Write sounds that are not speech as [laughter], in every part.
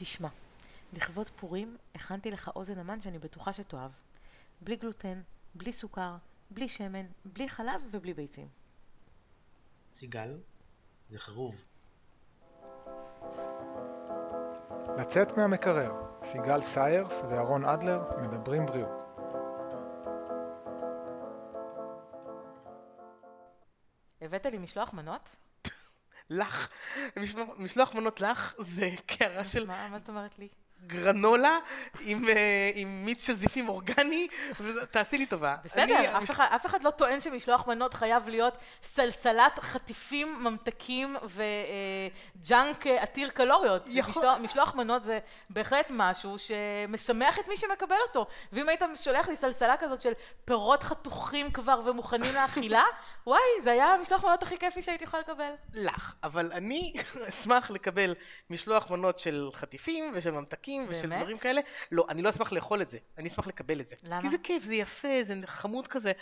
תשמע, לכבוד פורים הכנתי לך אוזן המן שאני בטוחה שתאהב. בלי גלוטן, בלי סוכר, בלי שמן, בלי חלב ובלי ביצים. סיגל, זה חירוב. לצאת מהמקרר, סיגל סיירס ואהרון אדלר מדברים בריאות. הבאת לי משלוח מנות? לך, משלוח- מנות לך זה קערה של מה, מה זאת אומרת לי? גרנולה עם, אה, עם מיץ שזיפים אורגני, תעשי לי טובה. אני- בסדר, אף אחד, אף אחד לא טוען שמשלוח מנות חייב להיות סלסלת חטיפים, ממתקים וג'אנק עתיר קלוריות. יכול- משלוח, משלוח מנות זה בהחלט משהו שמשמח את מי שמקבל אותו. ואם היית שולח לי סלסלה כזאת של פירות חתוכים כבר ומוכנים לאכילה, וואי, זה היה המשלוח מנות הכי כיפי שהייתי יכולה לקבל. לך, אבל אני [laughs] אשמח לקבל משלוח מנות של חטיפים ושל ממתקים ושל באמת? דברים כאלה. לא, אני לא אשמח לאכול את זה, אני אשמח לקבל את זה. למה? כי זה כיף, זה יפה, זה חמוד כזה.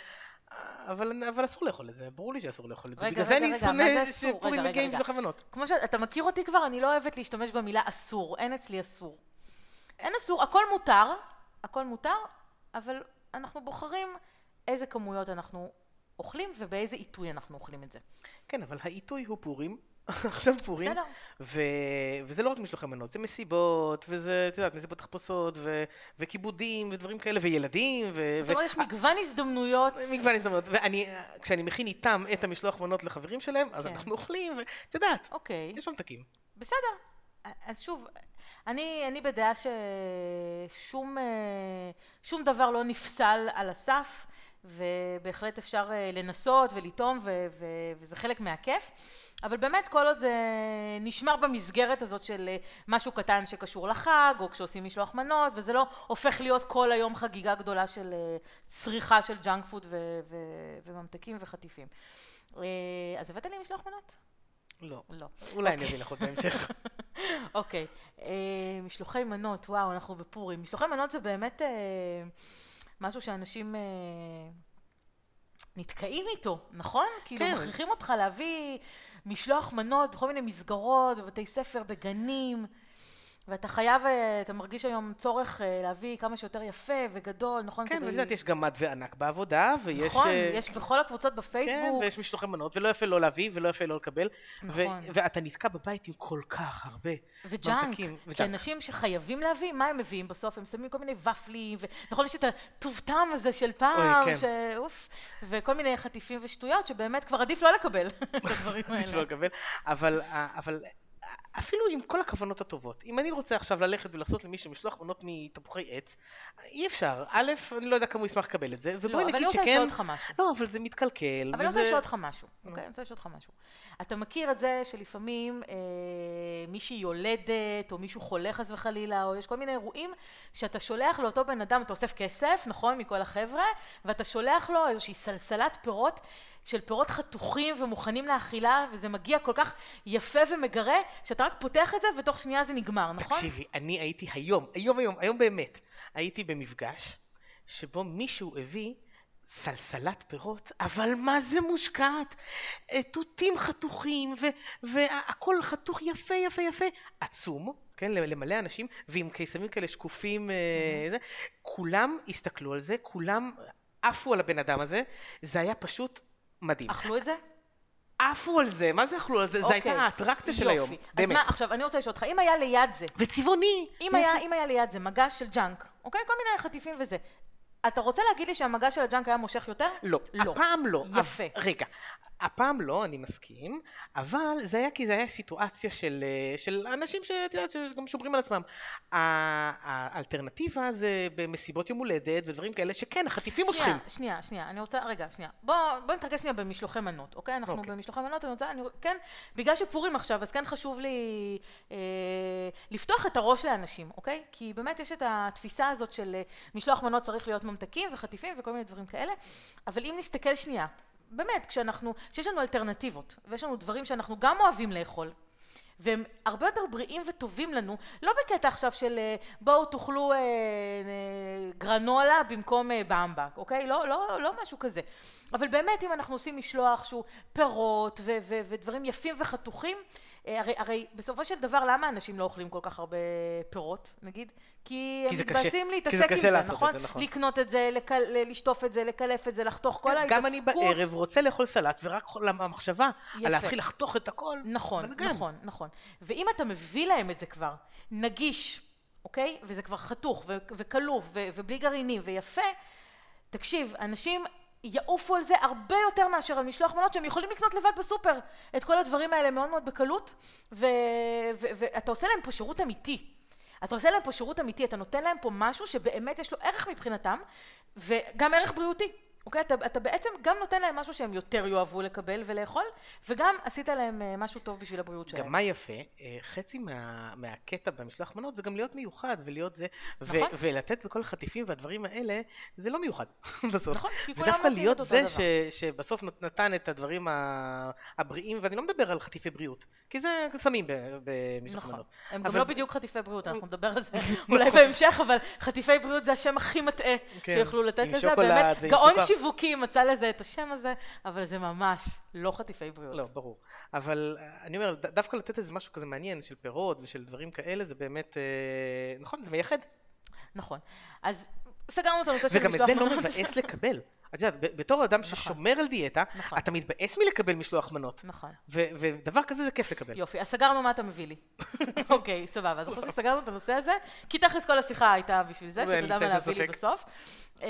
אבל, אבל אסור לאכול את זה, ברור לי שאסור לאכול את זה. רגע, בגלל זה רגע, אני רגע, שונא? שפורים רגע, רגע, מגיעים רגע. בשביל הכוונות. כמו שאתה מכיר אותי כבר, אני לא אוהבת להשתמש במילה אסור. אין אצלי אסור. אין אסור, הכל מותר, הכל מותר, אבל אנחנו בוחרים איזה כמויות אנחנו אוכלים ובאיזה עיתוי אנחנו אוכלים את זה. כן, אבל העיתוי הוא פורים. [laughs] עכשיו פורים, בסדר. ו... וזה לא רק משלוחי מנות, זה מסיבות, וזה, את יודעת, מסיבות תחפושות, ו... וכיבודים, ודברים כאלה, וילדים, ו... זאת אומרת, יש מגוון הזדמנויות. [laughs] מגוון הזדמנות, ואני, כשאני מכין איתם את המשלוח מנות לחברים שלהם, אז כן. אנחנו אוכלים, ואת יודעת, אוקיי, יש ממתקים. בסדר. אז שוב, אני, אני בדעה ששום אה, שום דבר לא נפסל על הסף, ובהחלט אפשר אה, לנסות ולטעום, ו- ו- וזה חלק מהכיף. אבל באמת, כל עוד זה נשמר במסגרת הזאת של אה, משהו קטן שקשור לחג, או כשעושים משלוח מנות, וזה לא הופך להיות כל היום חגיגה גדולה של אה, צריכה של junk food ו- ו- וממתקים וחטיפים. אז הבאת לי משלוח מנות? לא. לא. אולי אני אוקיי. אביא לך עוד בהמשך. [laughs] אוקיי, משלוחי מנות, וואו, אנחנו בפורים. משלוחי מנות זה באמת אה, משהו שאנשים אה, נתקעים איתו, נכון? כאילו, כן. מכריחים אותך להביא משלוח מנות בכל מיני מסגרות, בבתי ספר, בגנים, ואתה חייב, אה, אתה מרגיש היום צורך אה, להביא כמה שיותר יפה וגדול, נכון? כן, ואת יודעת, יש גם מד וענק בעבודה, ויש... נכון, אה, יש בכל הקבוצות כן, בפייסבוק. ויש משלוחי מנות, ולא יפה לא להביא, ולא יפה לא לקבל. נכון. ואתה נתקע בבית עם כל כך הרבה וג'אנק, כי. אנשים שחייבים להביא, מה הם מביאים בסוף? הם שמים כל מיני ופלים, ונכון, יש את הטוב טעם הזה של פעם, כן. ש... אוף, וכל מיני חטיפים ושטויות, שבאמת כבר עדיף לא לקבל [laughs] את הדברים [laughs] לא האלה. אבל אפילו עם כל הכוונות הטובות, אם אני רוצה עכשיו ללכת ולעשות למישהו משלוח מנות מתפוחי עץ, אי אפשר. א', אני לא יודע כמה הוא ישמח לקבל את זה, ובואי לא, אבל נגיד אני רוצה שכן... לשאול אותך משהו. לא, אבל זה מתקלקל. אבל אני רוצה וזה- לשאול אותך משהו, אוקיי? אני רוצה לשאול אותך משהו. אתה מכיר את זה שלפעמים אה, מישהי יולדת, או מישהו חולה חס וחלילה, או יש כל מיני אירועים, שאתה שולח לאותו בן אדם, אתה אוסף כסף, נכון, מכל החבר'ה, ואתה שולח לו איזושהי סלסלת פירות, של פירות חתוכים ומוכנים לאכילה, וזה מגיע כל כך יפה ומגרה, שאתה רק פותח את זה, ותוך שנייה זה נגמר, נכון? תקשיבי, אני הייתי היום, היום היום, היום באמת, הייתי במפגש שבו מישהו הביא סלסלת פירות, אבל מה זה מושקעת? אה, תותים חתוכים, ו- והכל חתוך יפה יפה יפה, עצום, כן, למלא אנשים, ועם קיסמים כאלה שקופים, אה, זה, כולם הסתכלו על זה, כולם עפו על הבן אדם הזה, זה היה פשוט מדהים. אכלו את זה? עפו על זה, מה זה אכלו על זה? זה הייתה אוקיי. האטרקציה של. היום, אז באמת. מה, עכשיו, אני רוצה לשאול אותך, אם היה ליד זה, וצבעוני. אם היה, ליד זה מגש של junk, אוקיי? כל מיני חטיפים וזה. אתה רוצה להגיד לי שהמגש של ה junk היה מושך יותר? לא, לא. הפעם לא. יפה. רגע, הפעם לא, אני מסכים, אבל זה היה כי זה היה סיטואציה של, אה, של אנשים שאת יודעת, שגם שומרים על עצמם. האלטרנטיבה זה במסיבות יום הולדת ודברים כאלה, שכן, החטיפים מושכים. שנייה, שנייה, שנייה, אני רוצה, רגע, שנייה. בוא, בוא נתרכז שנייה במשלוחי מנות, אוקיי? אנחנו אוקיי. במשלוחי מנות, אני רוצה, אני, כן, בגלל שפורים עכשיו, אז כן חשוב לי אה, לפתוח את הראש לאנשים, אוקיי? כי באמת יש את התפיסה הזאת של אה, משלוח מנות צריך להיות ממתקים וחטיפים וכל מיני דברים כאלה, אבל אם נסתכל שנייה, באמת, כשאנחנו, כשיש לנו אלטרנטיבות, ויש לנו דברים שאנחנו גם אוהבים לאכול, והם הרבה יותר בריאים וטובים לנו, לא בקטע עכשיו של אה, בואו תאכלו אה, אה, גרנולה במקום אה, במבק, אוקיי? לא, לא, לא משהו כזה. אבל באמת אם אנחנו עושים משלוח שהוא פירות ו- ו- ודברים יפים וחתוכים, הרי, הרי בסופו של דבר, למה אנשים לא אוכלים כל כך הרבה פירות, נגיד? כי הם כי קשה. מתבאסים להתעסק עם זה, נכון? זה, נכון. לקנות את זה, לקל, לשטוף את זה, לקלף את זה, לחתוך, כל ההתעסקות. גם אני בערב רוצה לאכול סלט, ורק המחשבה יפה. על להתחיל לחתוך את הכל, נכון. נכון, נכון. ואם אתה מביא להם את זה כבר, נגיש, אוקיי? וזה כבר חתוך ו- וכלוף ו- ובלי גרעינים ויפה, תקשיב, אנשים יעופו על זה הרבה יותר מאשר על משלוח מנות שהם יכולים לקנות לבד בסופר את כל הדברים האלה מאוד מאוד בקלות ואתה עושה להם פה שירות אמיתי. אתה עושה להם פה שירות אמיתי, אתה נותן להם פה משהו שבאמת יש לו ערך מבחינתם וגם ערך בריאותי. אוקיי? אתה, אתה בעצם גם נותן להם משהו שהם יותר יאהבו לקבל ולאכול, וגם עשית להם אה, משהו טוב בשביל הבריאות שלהם. גם מה יפה, אה, חצי מה, מהקטע במשלוח מנות זה גם להיות מיוחד ולהיות זה, ו- נכון. ולתת לכל החטיפים והדברים האלה, זה לא מיוחד [laughs] בסוף. נכון, כי כולם ודווקא להיות זה. ש, שבסוף נת- נתן את הדברים הבריאים, ואני לא מדבר על חטיפי בריאות, כי זה שמים ב- במשלוח נכון. מנות. הם אבל- גם לא בדיוק חטיפי בריאות, אנחנו נדבר על זה [laughs] אולי בהמשך, אבל חטיפי בריאות זה השם הכי מטעה כן, שיכולו לתת לזה. באמת, גאון. שיווקי מצא לזה את השם הזה, אבל זה ממש לא חטיפי בריאות. לא, ברור. אבל אה, אני אומר, דווקא לתת איזה משהו כזה מעניין של פירות ושל דברים כאלה, זה באמת, אה, נכון, זה מייחד. נכון. אז סגרנו את הנושא של וגם את משלוח זה לא מנות. מבאס לקבל. את יודעת, בתור אדם ששומר על דיאטה, נכון. אתה מתבאס מלקבל משלוח מנות. נכון. ו- ודבר כזה זה כיף לקבל. יופי, אז סגרנו מה אתה מביא לי. [laughs] אוקיי, סבבה. אז אחרי שסגרנו את הנושא הזה, כי תכלס כל השיחה הייתה בשביל זה, שאתה יודע מה להביא לי. בסוף. אה,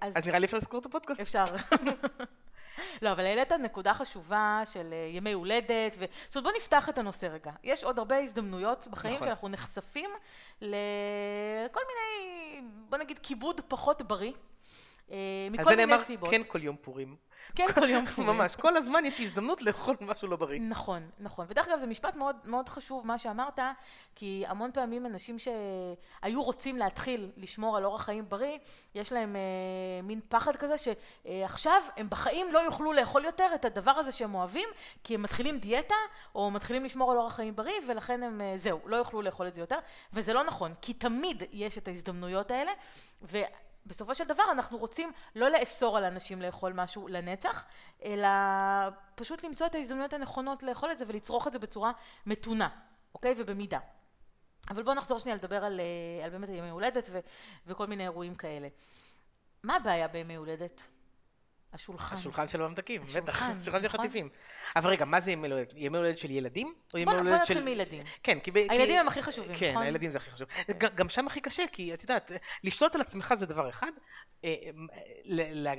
אז אז נראה לי אפשר לסגור את הפודקאסט. אפשר. [laughs] לא, אבל העלית נקודה חשובה של אה, ימי הולדת, ו... זאת אומרת, בוא נפתח את הנושא רגע. יש עוד הרבה הזדמנויות בחיים נכון. שאנחנו נחשפים לכל מיני, בוא נגיד, כיבוד פחות בריא, אה, על מכל זה מיני נאמר, סיבות. כן כל יום פורים. כן, [laughs] כל יום פורים. ממש, כל הזמן יש הזדמנות לאכול משהו לא בריא. נכון, נכון. ודרך אגב, זה משפט מאוד, מאוד חשוב מה שאמרת, כי המון פעמים אנשים שהיו רוצים להתחיל לשמור על אורח חיים בריא, יש להם אה, מין פחד כזה שעכשיו הם בחיים לא יוכלו לאכול יותר את הדבר הזה שהם אוהבים, כי הם מתחילים דיאטה, או מתחילים לשמור על אורח חיים בריא, ולכן הם, אה, זהו, לא יוכלו לאכול את זה יותר. וזה לא נכון, כי תמיד יש את ההזדמנויות האלה, ו... בסופו של דבר אנחנו רוצים לא לאסור על אנשים לאכול משהו לנצח, אלא פשוט למצוא את ההזדמנויות הנכונות לאכול את זה ולצרוך את זה בצורה מתונה, אוקיי? ובמידה. אבל בואו נחזור שנייה לדבר על, אה, על באמת ימי הולדת ו, וכל מיני אירועים כאלה. מה הבעיה בימי הולדת? השולחן. השולחן של הממתקים, בטח, השולחן, שולחן של נכון. חטיפים. אבל רגע, מה זה ימי הולדת? ימי הולדת של ילדים? או ימי בוא, נתחיל. מילדים. כן, כי... הילדים הם הכי חשובים, כן, נכון? הילדים זה הכי חשוב. גם שם הכי קשה, כי את יודעת, לשלוט על עצמך זה דבר אחד, אה,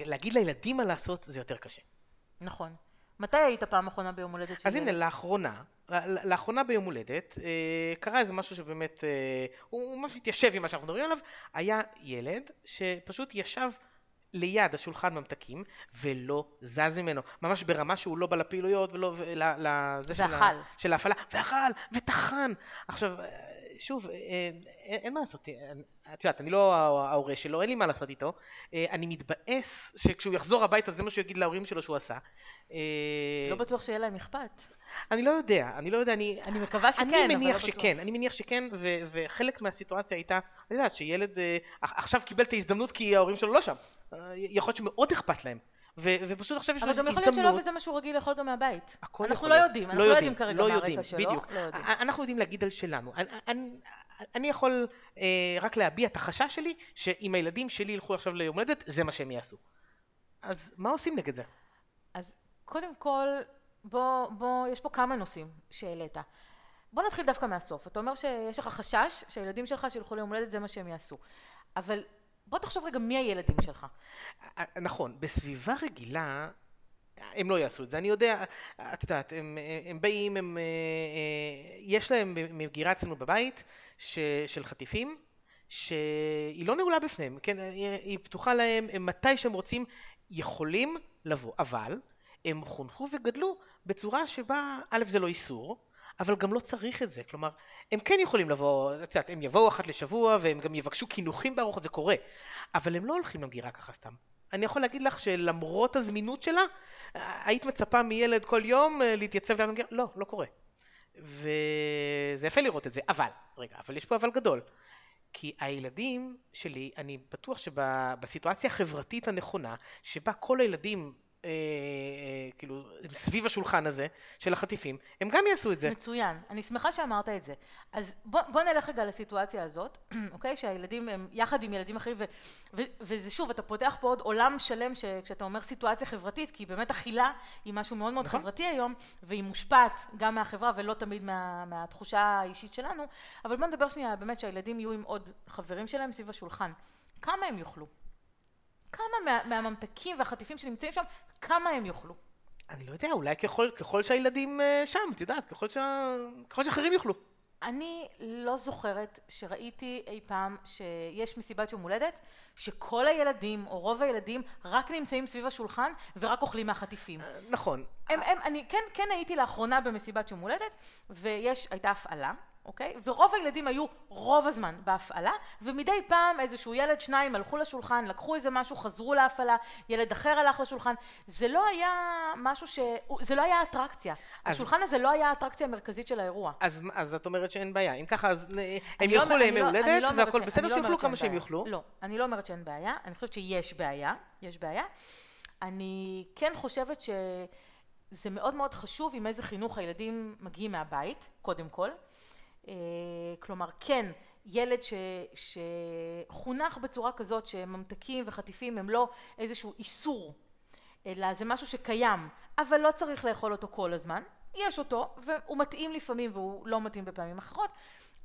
להגיד לילדים מה לעשות זה יותר קשה. נכון. מתי היית פעם אחרונה ביום הולדת של אז הנה, ילד? לאחרונה, לאחרונה ביום הולדת, אה, קרה איזה משהו שבאמת, אה, הוא ממש התיישב עם מה שאנחנו מדברים עליו, היה ילד שפשוט ישב ליד השולחן ממתקים ולא זז ממנו, ממש ברמה שהוא לא בא לפעילויות ולא, ול- לזה של. ה, של ההפעלה, ואכל, וטחן. עכשיו, אה, שוב, אה, אין, אין מה לעשות, אה, את יודעת, אני לא ההורה שלו, אין לי מה לעשות איתו, אה, אני מתבאס שכשהוא יחזור הביתה זה מה שהוא יגיד להורים שלו שהוא עשה. אה, לא בטוח שיהיה להם אכפת. אני לא יודע, אני לא יודע, אני... אני מקווה שכן, אני אבל מניח לא בטוח. שכן, אני מניח שכן, וחלק מהסיטואציה הייתה, את יודעת, שילד אה, עכשיו קיבל את ההזדמנות כי ההורים שלו לא שם. יכול להיות שמאוד אכפת להם. ו- ופשוט עכשיו יש לו אבל גם הזדמנות. יכול להיות שלא וזה מה שהוא רגיל לאכול גם מהבית. הכל אנחנו יכול לא. יודעים, אנחנו לא יודעים כרגע לא מה הרקע שלו. בדיוק. לא אנחנו יודעים להגיד על שלנו. אני, יכול אה, רק להביע את החשש שלי, שאם הילדים שלי ילכו עכשיו ליום הולדת, זה מה שהם יעשו. אז מה עושים נגד זה? אז קודם כל, בוא, בוא, יש פה כמה נושאים שהעלית. בוא נתחיל דווקא מהסוף. אתה אומר שיש לך חשש שהילדים שלך שילכו ליום הולדת זה מה שהם יעשו. אבל בוא תחשוב רגע מי הילדים שלך. אה, נכון, בסביבה רגילה הם לא יעשו את זה, אני יודע, את יודעת, הם, הם באים, הם, אה, אה, יש להם מגירה אצלנו בבית ש, של חטיפים, שהיא לא נעולה בפניהם, כן, היא, היא פתוחה להם, הם מתי שהם רוצים יכולים לבוא, אבל הם חונכו וגדלו בצורה שבה, א' זה לא איסור, אבל גם לא צריך את זה, כלומר, הם כן יכולים לבוא, את יודעת, הם יבואו אחת לשבוע והם גם יבקשו קינוחים בארוחות, זה קורה, אבל הם לא הולכים למגירה ככה סתם. אני יכול להגיד לך שלמרות הזמינות שלה, היית מצפה מילד כל יום אה, להתייצב ליד המגירה? לא, לא קורה. וזה יפה לראות את זה, אבל, רגע, אבל יש פה אבל גדול. כי הילדים שלי, אני בטוח שבסיטואציה החברתית הנכונה, שבה כל הילדים אה, אה, כאילו, סביב השולחן הזה של החטיפים, הם גם יעשו את זה. מצוין, אני שמחה שאמרת את זה. אז בוא, בוא נלך רגע לסיטואציה הזאת, [clears throat] אוקיי? שהילדים הם יחד עם ילדים אחרים, ו, ו, וזה שוב, אתה פותח פה עוד עולם שלם כשאתה אומר סיטואציה חברתית, כי באמת אכילה היא משהו מאוד מאוד נכון. חברתי היום, והיא מושפעת גם מהחברה ולא תמיד מה, מהתחושה האישית שלנו, אבל בוא נדבר שנייה באמת שהילדים יהיו עם עוד חברים שלהם סביב השולחן. כמה הם יאכלו? כמה מה, מהממתקים והחטיפים שנמצאים שם, כמה הם יאכלו? אני לא יודע, אולי ככל, ככל שהילדים אה, שם, את יודעת, ככל, שה... ככל שאחרים יאכלו. אני לא זוכרת שראיתי אי פעם שיש מסיבת יום הולדת, שכל הילדים, או רוב הילדים, רק נמצאים סביב השולחן ורק אוכלים מהחטיפים. אה, נכון. הם, הם, אני כן, כן הייתי לאחרונה במסיבת יום הולדת, ויש, הייתה הפעלה. אוקיי? ורוב הילדים היו רוב הזמן בהפעלה, ומדי פעם איזשהו ילד, שניים הלכו לשולחן, לקחו איזה משהו, חזרו להפעלה, ילד אחר הלך לשולחן. זה לא היה משהו ש... זה לא היה אטרקציה. אז... השולחן הזה לא היה האטרקציה המרכזית של האירוע. אז, אז את אומרת שאין בעיה. אם ככה, אז הם ילכו לא, לימי לא, הולדת, לא והכל ש... בסדר, לא שיוכלו כמה שהם יוכלו? לא, אני לא אומרת שאין בעיה, אני חושבת שיש בעיה, יש בעיה. אני כן חושבת שזה מאוד מאוד חשוב עם איזה חינוך הילדים מגיעים מהבית, קודם כל. אה, כלומר כן ילד ש, שחונך בצורה כזאת שממתקים וחטיפים הם לא איזשהו איסור אלא זה משהו שקיים אבל לא צריך לאכול אותו כל הזמן יש אותו והוא מתאים לפעמים והוא לא מתאים בפעמים אחרות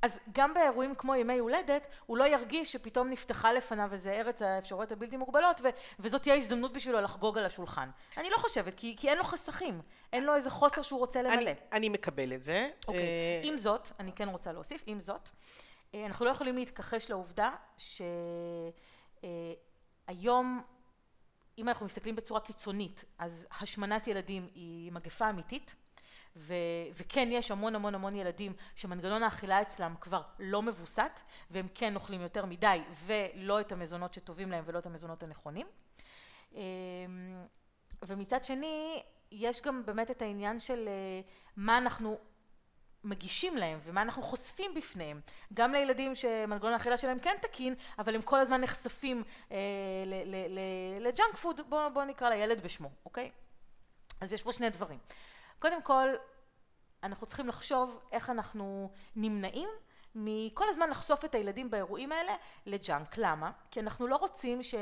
אז גם באירועים כמו ימי הולדת הוא לא ירגיש שפתאום נפתחה לפניו איזה ארץ האפשרויות הבלתי מוגבלות ו- וזאת תהיה הזדמנות בשבילו לחגוג על השולחן. אני לא חושבת כי, כי אין לו חסכים, אין לו איזה חוסר שהוא רוצה למלא. אני, אני מקבל את זה. אוקיי, אה, עם זאת, אני כן רוצה להוסיף, עם זאת, אה, אנחנו לא יכולים להתכחש לעובדה שהיום אה, אם אנחנו מסתכלים בצורה קיצונית אז השמנת ילדים היא מגפה אמיתית ו, וכן יש המון המון המון ילדים שמנגנון האכילה אצלם כבר לא מבוסת והם כן אוכלים יותר מדי ולא את המזונות שטובים להם ולא את המזונות הנכונים. אמ, ומצד שני יש גם באמת את העניין של אה, מה אנחנו מגישים להם ומה אנחנו חושפים בפניהם גם לילדים שמנגנון האכילה שלהם כן תקין אבל הם כל הזמן נחשפים אה, ל junk food בוא, בוא נקרא לילד בשמו אוקיי אז יש פה שני דברים קודם כל אנחנו צריכים לחשוב איך אנחנו נמנעים מכל הזמן לחשוף את הילדים באירועים האלה ל junk. למה? כי אנחנו לא רוצים ש...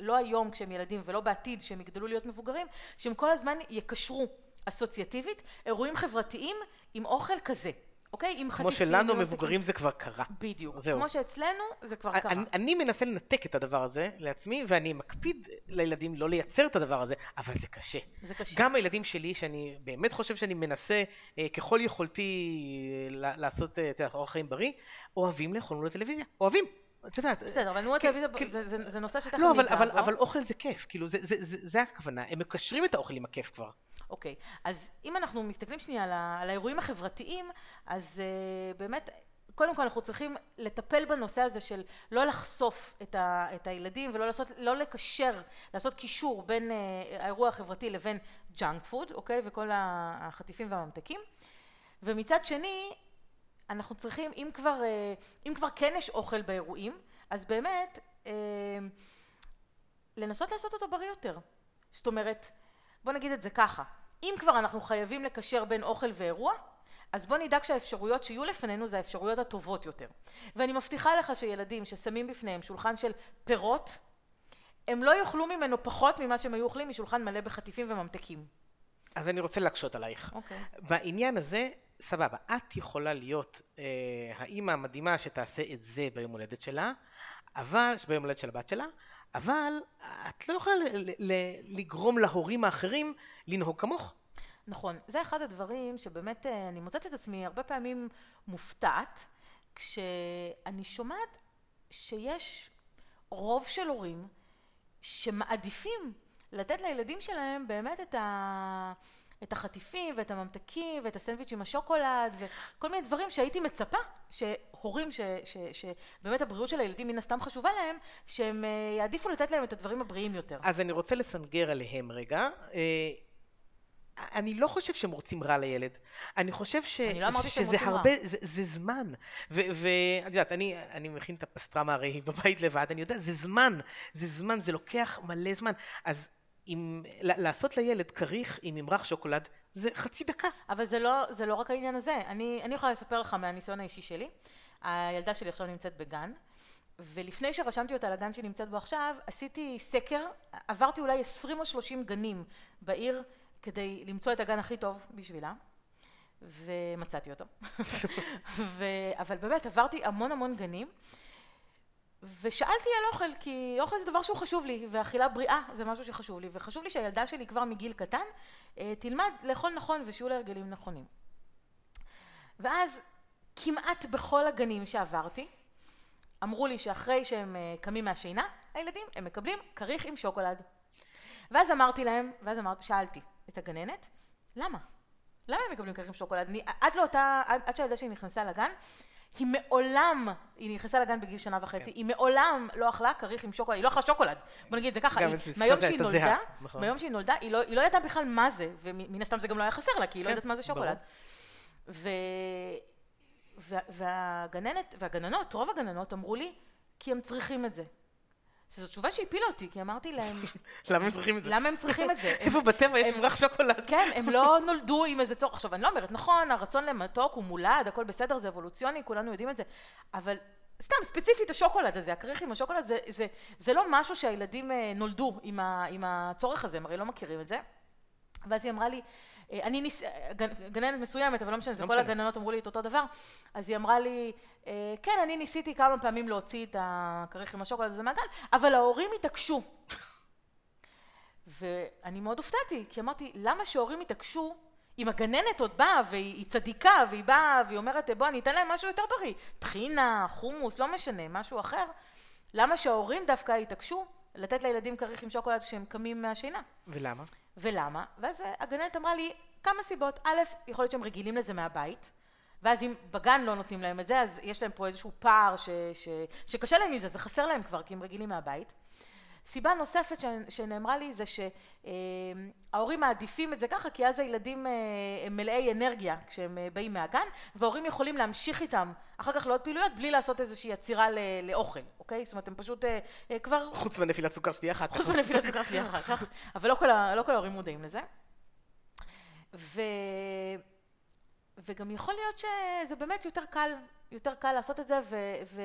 לא היום כשהם ילדים ולא בעתיד כשהם יגדלו להיות מבוגרים, שהם כל הזמן יקשרו אסוציאטיבית אירועים חברתיים עם אוכל כזה. אוקיי? עם חטיפים. כמו שלנו מבוגרים זה כבר קרה. בדיוק. זהו. כמו שאצלנו זה כבר קרה. אני, אני מנסה לנתק את הדבר הזה לעצמי, ואני מקפיד לילדים לא לייצר את הדבר הזה, אבל זה קשה. זה קשה. גם הילדים שלי, שאני באמת חושב שאני מנסה אה, ככל יכולתי אה, לעשות אה, אורח חיים בריא, אוהבים לאכול מול הטלוויזיה. אוהבים. את יודעת. בסדר, אבל נו הטלוויזיה זה נושא שתכף לא, אבל אוכל זה כיף, כאילו זה הכוונה, הם מקשרים את האוכל עם הכיף כבר. אוקיי, אז אם אנחנו מסתכלים שנייה על, על האירועים החברתיים, אז uh, באמת, קודם כל אנחנו צריכים לטפל בנושא הזה של לא לחשוף את, ה, את הילדים ולא לעשות, לא לקשר, לעשות קישור בין uh, האירוע החברתי לבין junk food, אוקיי, וכל החטיפים והממתקים, ומצד שני, אנחנו צריכים, אם כבר, uh, אם כבר כן יש אוכל באירועים, אז באמת, uh, לנסות לעשות אותו בריא יותר. זאת אומרת, בוא נגיד את זה ככה, אם כבר אנחנו חייבים לקשר בין אוכל ואירוע, אז בוא נדאג שהאפשרויות שיהיו לפנינו זה האפשרויות הטובות יותר. ואני מבטיחה לך שילדים ששמים בפניהם שולחן של פירות, הם לא יאכלו ממנו פחות ממה שהם היו אוכלים משולחן מלא בחטיפים וממתקים. אז אני רוצה להקשות עלייך. אוקיי. Okay. בעניין הזה, סבבה, את יכולה להיות אה, האימא המדהימה שתעשה את זה ביום הולדת שלה, אבל, ביום הולדת של הבת שלה, אבל את לא יכולה לגרום להורים האחרים לנהוג כמוך. נכון, זה אחד הדברים שבאמת אה, אני מוצאת את עצמי הרבה פעמים מופתעת כשאני שומעת שיש רוב של הורים שמעדיפים לתת לילדים שלהם באמת את ה... את החטיפים ואת הממתקים ואת הסנדוויץ' עם השוקולד וכל מיני דברים שהייתי מצפה שהורים ש, ש, שבאמת הבריאות של הילדים מן הסתם חשובה להם שהם אה, יעדיפו לתת להם את הדברים הבריאים יותר. אז אני רוצה לסנגר עליהם רגע. אה, אני לא חושב שהם רוצים רע לילד. אני חושב ש... אני לא אמרתי שהם רוצים הרבה, רע. זה, זה זמן. ואת יודעת, אני, אני מכין את הפסטרמה הרי בבית לבד, אני יודע, זה זמן. זה זמן, זה לוקח מלא זמן. אז עם, לעשות לילד כריך עם ממרח שוקולד זה חצי דקה. אבל זה לא, זה לא רק העניין הזה. אני, אני יכולה לספר לך מהניסיון האישי שלי. הילדה שלי עכשיו נמצאת בגן, ולפני שרשמתי אותה לגן שהיא נמצאת בו עכשיו, עשיתי סקר, עברתי אולי 20 או 30 גנים בעיר כדי למצוא את הגן הכי טוב בשבילה, ומצאתי אותו. [laughs] ו... אבל באמת, עברתי המון המון גנים, ושאלתי על אוכל, כי אוכל זה דבר שהוא חשוב לי, ואכילה בריאה זה משהו שחשוב לי, וחשוב לי שהילדה שלי כבר מגיל קטן אה, תלמד לאכול נכון ושיהיו לה הרגלים נכונים. ואז כמעט בכל הגנים שעברתי, אמרו לי שאחרי שהם אה, קמים מהשינה, הילדים, הם מקבלים כריך עם שוקולד. ואז אמרתי להם, ואז אמרתי, שאלתי את הגננת, למה? למה הם מקבלים כריך עם שוקולד? אני, עד לאותה, עד, עד שהילדה שלי נכנסה לגן, היא מעולם, היא נכנסה לגן בגיל שנה וחצי, כן. היא מעולם לא אכלה כריך עם שוקולד, היא לא אכלה שוקולד, בוא נגיד את זה ככה, היא, מהיום שהיא נולדה, נכון. מהיום שהיא נולדה, היא לא, היא לא ידעה בכלל מה זה, ומן הסתם זה גם לא היה חסר לה, כי היא לא כן, יודעת מה זה שוקולד. ו... והגננת, והגננות, רוב הגננות אמרו לי, כי הם צריכים את זה. שזו תשובה שהפילה אותי, כי אמרתי להם... [laughs] למה הם צריכים את זה? למה הם צריכים את זה? [laughs] איפה בטבע יש מברח שוקולד? [laughs] כן, הם לא נולדו עם איזה צורך. עכשיו, אני לא אומרת, נכון, הרצון למתוק הוא מולד, הכל בסדר, זה אבולוציוני, כולנו יודעים את זה, אבל סתם, ספציפית השוקולד הזה, הכריך עם השוקולד, זה, זה, זה לא משהו שהילדים אה, נולדו עם, ה, עם הצורך הזה, הם הרי לא מכירים את זה. ואז היא אמרה לי, אני ניס... גננת מסוימת, אבל לא משנה, זה לא כל. הגננות אמרו לי את אותו דבר, אז היא אמרה לי, אה, כן, אני ניסיתי כמה פעמים להוציא את הכריך עם השוקולד הזה מהגן, אבל ההורים התעקשו. ואני מאוד הופתעתי, כי אמרתי, למה שהורים יתעקשו אם הגננת עוד באה והיא צדיקה והיא באה והיא אומרת בוא אני אתן להם משהו יותר בריא, טחינה, חומוס, לא משנה, משהו אחר, למה שההורים דווקא יתעקשו לתת לילדים כריך עם שוקולד כשהם קמים מהשינה? ולמה? ולמה? ואז הגננת אמרה לי כמה סיבות, א', יכול להיות שהם רגילים לזה מהבית, ואז אם בגן לא נותנים להם את זה, אז יש להם פה איזשהו פער ש, ש, שקשה להם עם זה, זה חסר להם כבר, כי הם רגילים מהבית. סיבה נוספת שנאמרה לי זה שההורים מעדיפים את זה ככה כי אז הילדים אה, הם מלאי אנרגיה כשהם אה, באים מהגן וההורים יכולים להמשיך איתם אחר כך לעוד פעילויות בלי לעשות איזושהי עצירה לאוכל, אוקיי? זאת אומרת הם פשוט אה, כבר... חוץ מנפילת סוכר שתהיה אחת. חוץ מנפילת סוכר שתהיה אחת כך, אבל לא כל, לא כל ההורים מודעים לזה. ו... וגם יכול להיות שזה באמת יותר קל, יותר קל לעשות את זה ו... ו...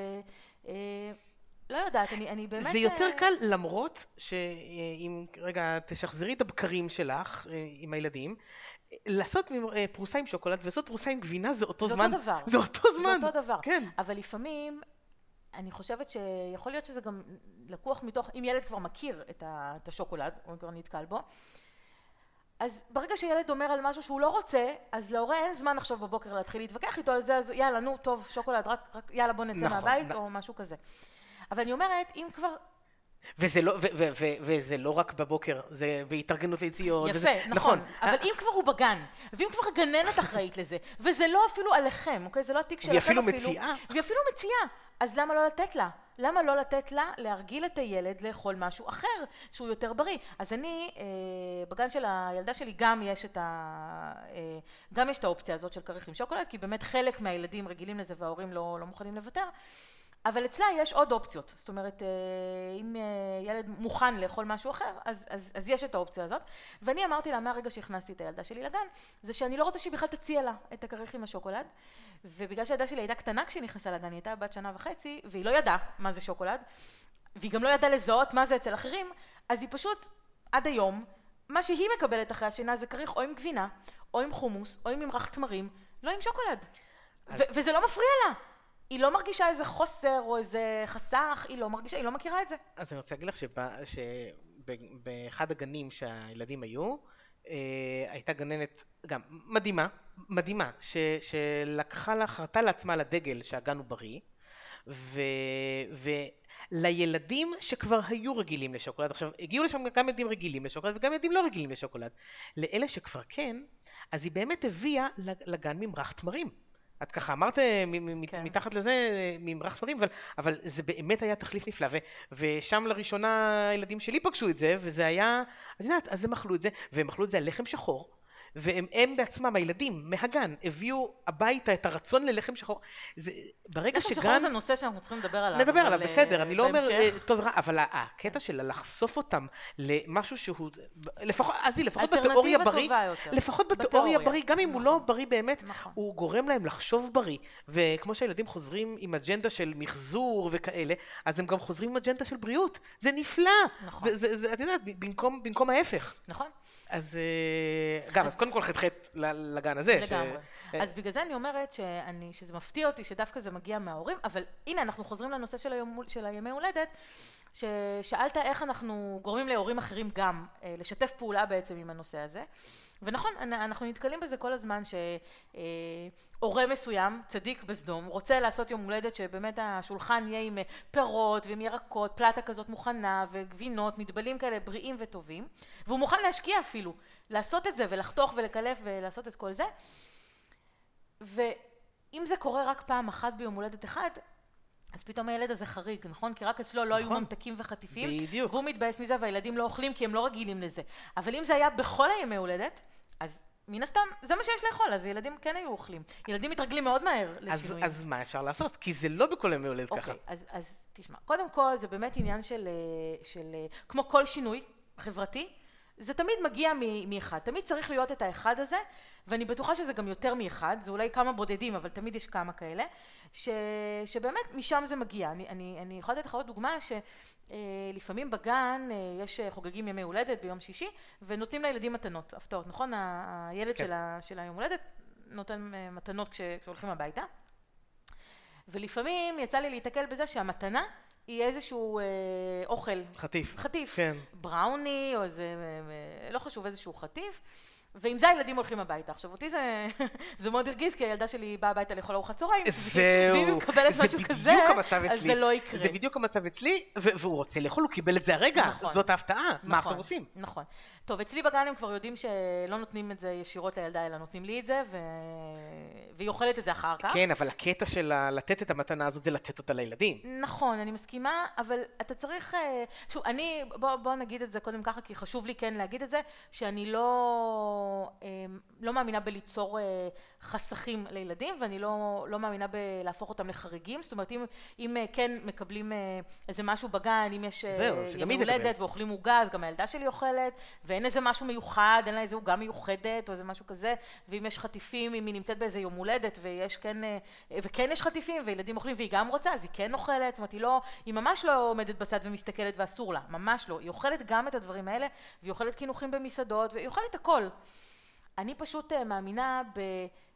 לא יודעת, אני, אני באמת... זה יותר uh... קל למרות שאם רגע תשחזרי את הבקרים שלך uh, עם הילדים, לעשות uh, פרוסה עם שוקולד ולעשות פרוסה עם גבינה זה אותו זה זמן. זה אותו דבר. זה אותו זמן. זה אותו דבר. כן. אבל לפעמים אני חושבת שיכול להיות שזה גם לקוח מתוך, אם ילד כבר מכיר את השוקולד, או כבר נתקל בו, אז ברגע שילד אומר על משהו שהוא לא רוצה, אז להורה אין זמן עכשיו בבוקר להתחיל להתווכח איתו על זה, אז יאללה, נו, טוב, שוקולד, רק, רק יאללה, בוא נצא נכון, מהבית, נ... או משהו כזה. אבל אני אומרת, אם כבר... וזה לא, ו- ו- ו- וזה לא רק בבוקר, זה בהתארגנות ליציאות. יפה, וזה, נכון. נכון. אבל אם כבר הוא בגן, ואם כבר הגננת אחראית לזה, וזה לא אפילו עליכם, אוקיי? זה לא התיק שלכם אפילו. והיא אפילו מציעה. והיא אפילו מציעה. אז למה לא לתת לה? למה לא לתת לה להרגיל את הילד לאכול משהו אחר שהוא יותר בריא? אז אני, אה, בגן של הילדה שלי גם יש את ה... אה, גם יש את האופציה הזאת של כריך עם שוקולד, כי באמת חלק מהילדים רגילים לזה וההורים לא, לא מוכנים לוותר. אבל אצלה יש עוד אופציות, זאת אומרת, אה, אם אה, ילד מוכן לאכול משהו אחר, אז, אז, אז יש את האופציה הזאת. ואני אמרתי לה מהרגע שהכנסתי את הילדה שלי לגן, זה שאני לא רוצה שהיא בכלל תציע לה את הכריך עם השוקולד, ובגלל שהילדה שלי הייתה קטנה כשהיא נכנסה לגן, היא הייתה בת שנה וחצי, והיא לא ידעה מה זה שוקולד, והיא גם לא ידעה לזהות מה זה אצל אחרים, אז היא פשוט, עד היום, מה שהיא מקבלת אחרי השינה זה כריך או עם גבינה, או עם חומוס, או עם ממרח תמרים, לא עם שוקולד. אז... וזה לא מפריע לה. היא לא מרגישה איזה חוסר או איזה חסך, היא לא מרגישה, היא לא מכירה את זה. אז אני רוצה להגיד לך שבאחד הגנים שהילדים היו, אה, הייתה גננת גם מדהימה, מדהימה, ש, שלקחה לה, חרתה לעצמה לדגל שהגן הוא בריא, ו, ולילדים שכבר היו רגילים לשוקולד, עכשיו הגיעו לשם גם ילדים רגילים לשוקולד וגם ילדים לא רגילים לשוקולד, לאלה שכבר כן, אז היא באמת הביאה לגן ממרח תמרים. את ככה אמרת כן. מתחת לזה ממרח תמרים, אבל, אבל זה באמת היה תחליף נפלא, ו, ושם לראשונה הילדים שלי פגשו את זה, וזה היה, את יודעת, אז הם אכלו את זה, והם אכלו את זה על לחם שחור, והם הם בעצמם, הילדים, מהגן, הביאו הביתה את הרצון ללחם שחור. זה, ברגע לחם שגן... שחור זה נושא שאנחנו צריכים לדבר עליו. נדבר עליו, אה, בסדר, אני לא אומר. אה, טוב רע, אבל הקטע של לחשוף אותם למשהו שהוא, לפחות, עזבי, לפחות אלטרנטיבה בתיאוריה בריא, טובה יותר. לפחות בתיאוריה. בריא, גם אם הוא נכון. לא בריא באמת, נכון. הוא גורם להם לחשוב בריא, וכמו שהילדים חוזרים עם אג'נדה של מחזור וכאלה, אז הם גם חוזרים עם אג'נדה של בריאות, זה נפלא, נכון. זה, זה, זה, את יודעת, במקום, במקום ההפך, נכון? אז אה, גם, אז קודם כל ל- לגן הזה, לגמרי. אה, אז בגלל זה אני אומרת שזה מפתיע אותי שדווקא זה מגיע מההורים, אבל הנה אנחנו חוזרים לנושא של הימי הולדת, ששאלת איך אנחנו גורמים להורים אחרים גם אה, לשתף פעולה בעצם עם הנושא הזה. ונכון, אנ- אנחנו נתקלים בזה כל הזמן שהורה מסוים, צדיק בסדום, רוצה לעשות יום הולדת שבאמת השולחן יהיה עם אה, פירות ועם ירקות, פלטה כזאת מוכנה וגבינות, מטבלים כאלה בריאים וטובים, והוא מוכן להשקיע אפילו, לעשות את זה ולחתוך ולקלף ולעשות את כל זה. ואם זה קורה רק פעם אחת ביום הולדת אחד, אז פתאום הילד הזה חריג, נכון? כי רק אצלו לא היו נכון. ממתקים וחטיפים, בדיוק. והוא מתבאס מזה והילדים לא אוכלים כי הם לא רגילים לזה. אבל אם זה היה בכל הימי הולדת, אז מן הסתם זה מה שיש לאכול, אז ילדים כן היו אוכלים. ילדים מתרגלים מאוד מהר אז, לשינויים. אז מה אפשר לעשות? כי זה לא בכל ימי הולדת ככה. אוקיי, אז, אז תשמע, קודם כל זה באמת עניין של, אה, של, אה, כמו כל שינוי חברתי, זה תמיד מגיע מאחד, תמיד צריך להיות את האחד הזה, ואני בטוחה שזה גם יותר מאחד, זה אולי כמה בודדים, אבל תמיד יש כמה כאלה, ש, שבאמת משם זה מגיע. אני, אני, אני יכולה לתת לך עוד דוגמה שלפעמים בגן אה, יש אה, חוגגים ימי הולדת ביום שישי, ונותנים לילדים מתנות, הפתעות, נכון? הילד כן. של, ה, של היום הולדת נותן אה, מתנות כש, כשהולכים הביתה. ולפעמים יצא לי להיתקל בזה שהמתנה היא איזשהו אה, אוכל. חטיף. חטיף. כן. בראוני או איזה, אה, לא חשוב, איזשהו חטיף. ועם זה הילדים הולכים הביתה. עכשיו אותי זה, [laughs] זה מאוד הרגיז, כי הילדה שלי באה הביתה לאכול ארוחת צהריים, זהו, ואם היא מקבלת משהו כזה, אז. זה לא יקרה. זה בדיוק המצב אצלי, והוא רוצה לאכול, הוא קיבל את זה הרגע, נכון. זאת ההפתעה, מה נכון, עכשיו עושים? נכון. טוב, אצלי בגן הם כבר יודעים שלא נותנים את זה ישירות לילדה, אלא נותנים לי את זה, ו... והיא אוכלת את זה אחר כך. כן, אבל הקטע של לתת את המתנה הזאת זה לתת אותה לילדים. נכון, אני מסכימה, אבל אתה צריך... אה, שוב, אני... בוא, בוא נגיד את זה קודם ככה, כי חשוב לי כן להגיד את זה, שאני לא, לא מאמינה בליצור אה, חסכים לילדים, ואני לא, לא מאמינה בלהפוך אותם לחריגים. זאת אומרת, אם, אם אה, כן מקבלים אה, איזה משהו בגן, אם יש אה, היא תקבל. הולדת ואוכלים עוגה, אז גם הילדה שלי אוכלת, ואין איזה משהו מיוחד, אין לה איזה עוגה מיוחדת, או איזה משהו כזה, ואם יש חטיפים, אם היא נמצאת באיזה יום הולדת, ויש כן, אה, וכן יש חטיפים, וילדים אוכלים, והיא גם רוצה, אז היא כן אוכלת, זאת אומרת, היא לא, היא ממש לא עומדת בצד ומסתכלת ואסור לה, ממש לא. היא אוכלת גם את הדברים האלה, והיא אוכלת קינוחים במסעדות, והיא אוכלת הכל. אני פשוט אה, מאמינה ב...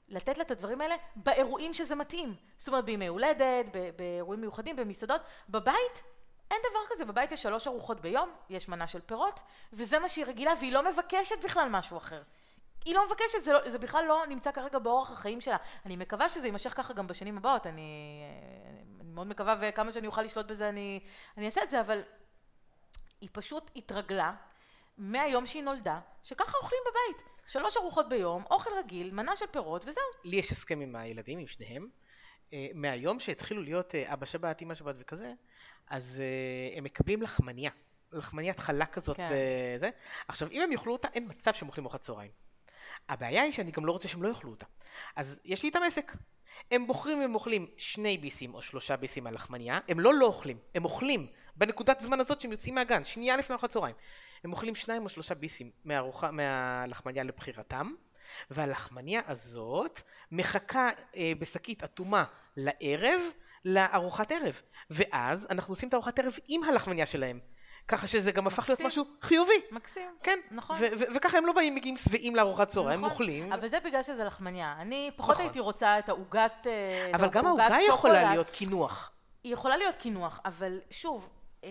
לתת לה את הדברים האלה באירועים שזה מתאים. זאת אומרת, בימי הולדת, באירועים מיוחדים, במסעדות. בבית, אין דבר כזה. בבית יש שלוש ארוחות ביום, יש מנה של פירות, וזה מה שהיא רגילה, והיא לא מבקשת בכלל משהו אחר. היא לא מבקשת, זה, לא, זה בכלל לא נמצא כרגע באורח החיים שלה. אני מקווה שזה יימשך ככה גם בשנים הבאות, אני, אני מאוד מקווה, וכמה שאני אוכל לשלוט בזה אני, אני אעשה את זה, אבל היא פשוט התרגלה מהיום שהיא נולדה, שככה אוכלים בבית. שלוש ארוחות ביום, אוכל רגיל, מנה של פירות, וזהו. לי יש הסכם עם הילדים, עם שניהם. אה, מהיום שהתחילו להיות אה, אבא שבת, אמא שבת וכזה, אז אה, הם מקבלים לחמניה. לחמניית חלה כזאת כן. וזה. עכשיו, אם הם יאכלו אותה, אין מצב שהם אוכלים ארוחת צהריים. הבעיה היא שאני גם לא רוצה שהם לא יאכלו אותה. אז יש לי איתם עסק. הם בוחרים אם אוכלים שני ביסים או שלושה ביסים מהלחמניה, הם לא לא אוכלים, הם אוכלים בנקודת זמן הזאת שהם יוצאים מהגן, שנייה לפני ארוחת צהריים. הם אוכלים שניים או שלושה ביסים מהארוחה, מהלחמניה לבחירתם, והלחמניה הזאת מחכה אה, בשקית אטומה לערב, לארוחת ערב. ואז אנחנו עושים את ארוחת ערב עם הלחמניה שלהם. ככה שזה גם הפך להיות. משהו חיובי. מקסים. כן, נכון. ו- ו- וככה הם לא באים מגיעים שבעים לארוחת צהריים, הם נכון, אוכלים. אבל זה בגלל שזה לחמניה. אני פחות נכון. הייתי רוצה את העוגת... אה, את אבל גם העוגה יכולה שוקולד. להיות קינוח. היא יכולה להיות קינוח, אבל שוב, אה,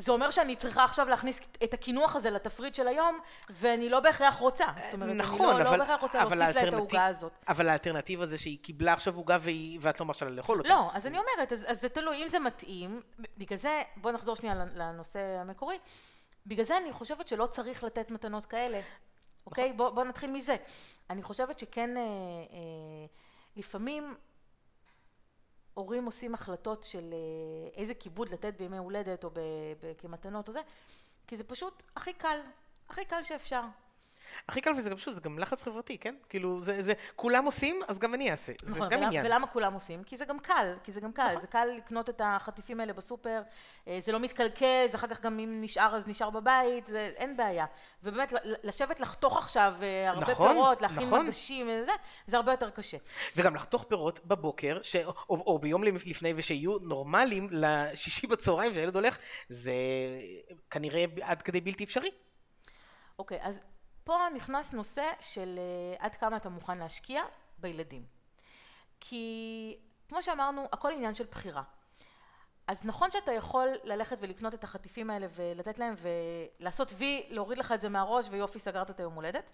זה אומר שאני צריכה עכשיו להכניס את הקינוח הזה לתפריט של היום, ואני לא בהכרח רוצה. זאת אומרת, נכון, אני לא, אבל- לא בהכרח רוצה להוסיף לה את העוגה הזאת. אבל האלטרנטיבה זה שהיא קיבלה עכשיו עוגה והיא- ואת לא מרשה לה לאכול אותה. לא, אז אני אומרת, אז, אז זה תלוי, אם זה מתאים, בגלל זה, בוא נחזור שנייה לנושא המקורי, בגלל זה אני חושבת שלא צריך לתת מתנות כאלה, אוקיי? בוא, בוא נתחיל מזה. אני חושבת שכן, אה, אה, לפעמים הורים עושים החלטות של אה, איזה כיבוד לתת בימי הולדת או כמתנות או זה, כי זה פשוט הכי קל, הכי קל שאפשר. הכי קל וזה גם שוב, זה גם לחץ חברתי, כן? כאילו, זה, זה, כולם עושים, אז גם אני אעשה. זה נכון, גם ולה, עניין. ולמה כולם עושים? כי זה גם קל, כי זה גם קל, נכון. זה קל לקנות את החטיפים האלה בסופר, אה, זה לא מתקלקל, זה אחר כך גם אם נשאר אז נשאר בבית, זה אין בעיה. ובאמת, לשבת לחתוך עכשיו אה, הרבה נכון, פירות, להכין נכון. מגשים וזה, זה הרבה יותר קשה. וגם לחתוך פירות בבוקר, ש... או, או ביום לפני, ושיהיו נורמליים לשישי בצהריים שהילד הולך, זה כנראה עד כדי בלתי אפשרי. אוקיי, אז פה נכנס נושא של אה, עד כמה אתה מוכן להשקיע בילדים. כי כמו שאמרנו, הכל עניין של בחירה. אז נכון שאתה יכול ללכת ולקנות את החטיפים האלה ולתת להם ולעשות וי, להוריד לך את זה מהראש ויופי סגרת את היום הולדת,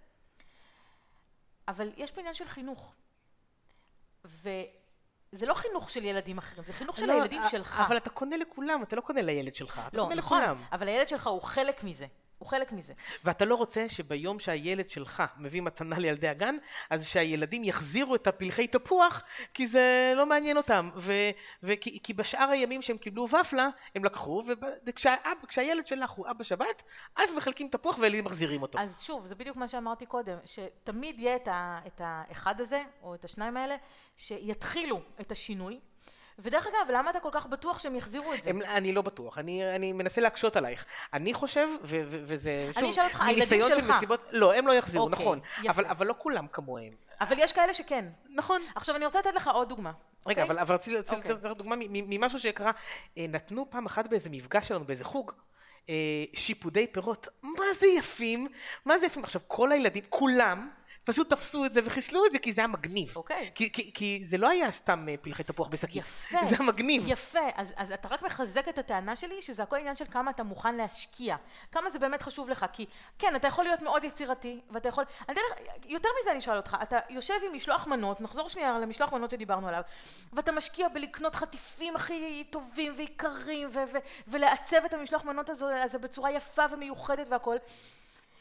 אבל יש פה עניין של חינוך. וזה לא חינוך של ילדים אחרים, זה חינוך של לא, הילדים שלך. אבל אתה קונה לכולם, אתה לא קונה לילד שלך, אתה לא, קונה נכון, לכולם. אבל הילד שלך הוא חלק מזה. הוא חלק מזה. ואתה לא רוצה שביום שהילד שלך מביא מתנה לילדי הגן, אז שהילדים יחזירו את הפלחי תפוח, כי זה לא מעניין אותם. ו, וכי, כי בשאר הימים שהם קיבלו ופלה, הם לקחו, וכשהאב, כשהילד שלך הוא אבא שבת, אז מחלקים תפוח והילדים מחזירים אותו. אז שוב, זה בדיוק מה שאמרתי קודם, שתמיד יהיה את, ה, את האחד הזה, או את השניים האלה, שיתחילו את השינוי. ודרך אגב, למה אתה כל כך בטוח שהם יחזירו את זה? הם, אני לא בטוח, אני, אני מנסה להקשות עלייך. אני חושב, ו, ו, וזה, אני אשאל אותך, הילדים מניסיון של שלך. מסיבות, לא, הם לא יחזירו, אוקיי, נכון. יפה. אבל, אבל לא כולם כמוהם. אבל יש כאלה שכן. נכון. עכשיו, אני רוצה לתת לך עוד דוגמה. רגע, אוקיי? אבל, אבל רציתי רציתי אוקיי. לתת לך דוגמה ממשהו שקרה. אה, נתנו פעם אחת באיזה מפגש שלנו, באיזה חוג, אה, שיפודי פירות. מה זה יפים? מה זה יפים? עכשיו, כל הילדים, כולם, פשוט תפסו את זה וחיסלו את זה כי זה היה מגניב. אוקיי. כי, כי, כי זה לא היה סתם אה, פלחי תפוח בשקית. יפה. זה היה מגניב. יפה. אז, אז אתה רק מחזק את הטענה שלי שזה הכל עניין של כמה אתה מוכן להשקיע. כמה זה באמת חשוב לך. כי כן, אתה יכול להיות מאוד יצירתי, ואתה יכול... אני אתן לך, יותר מזה אני אשאל אותך. אתה יושב עם משלוח מנות, נחזור שנייה למשלוח מנות שדיברנו עליו, ואתה משקיע בלקנות חטיפים הכי טובים ויקרים, ו- ו- ולעצב את המשלוח מנות הזה, הזה בצורה יפה ומיוחדת והכל.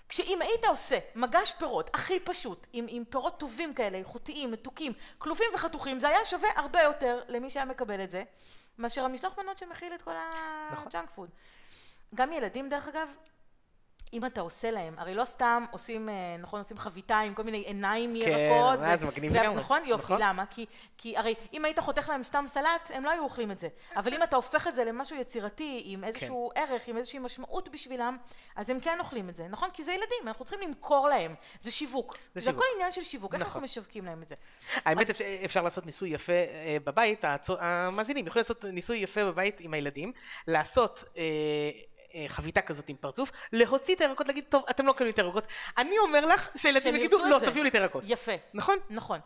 כשאם היית עושה מגש פירות הכי פשוט, עם, עם פירות טובים כאלה, איכותיים, מתוקים, כלובים וחתוכים, זה היה שווה הרבה יותר למי שהיה מקבל את זה, מאשר המשלוח מנות שמכיל את כל נכון. ה junk food. גם ילדים דרך אגב, אם אתה עושה להם, הרי לא סתם עושים, אה, נכון, עושים חביתה עם כל מיני עיניים כן, ירקות. אה, זה מגניב לגמרי. נכון, יופי, נכון. למה? כי, כי הרי אם היית חותך להם סתם סלט, הם לא היו אוכלים את זה. אבל אם אתה הופך את זה למשהו יצירתי, עם איזשהו כן. ערך, עם איזושהי משמעות בשבילם, אז הם כן אוכלים את זה, נכון? כי זה ילדים, אנחנו צריכים למכור להם, זה שיווק. זה זה שיווק. הכל עניין של שיווק, איך נכון. אנחנו משווקים להם את זה? האמת אפשר, אפשר לעשות ניסוי יפה אה, בבית, המאזינים יכולים לעשות ניסוי יפה בבית עם הילדים, לעשות חביתה כזאת עם פרצוף, להוציא את הירקות, להגיד, טוב, אתם לא קונים את הירקות. אני אומר לך שהילדים שהם יגידו, לא, זה." תביאו לי את הירקות. יפה. נכון? נכון.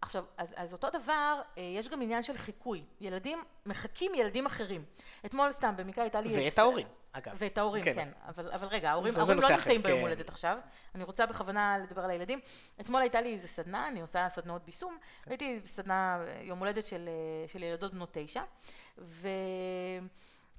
עכשיו, אז, אז אותו דבר, אה, יש גם עניין של חיקוי. ילדים מחקים ילדים אחרים. אתמול סתם, במקרה הייתה לי... ואת איזה- ההורים, אגב. ואת ההורים, כן. כן. אבל, אבל רגע, ההורים, ההורים לא נמצאים ביום כן. הולדת עכשיו. אני רוצה בכוונה לדבר על הילדים. אתמול הייתה לי איזה סדנה, אני עושה סדנאות בישום. הייתי בסדנה, אה, יום הולדת של, אה, של ילדות בנות תשע. ו...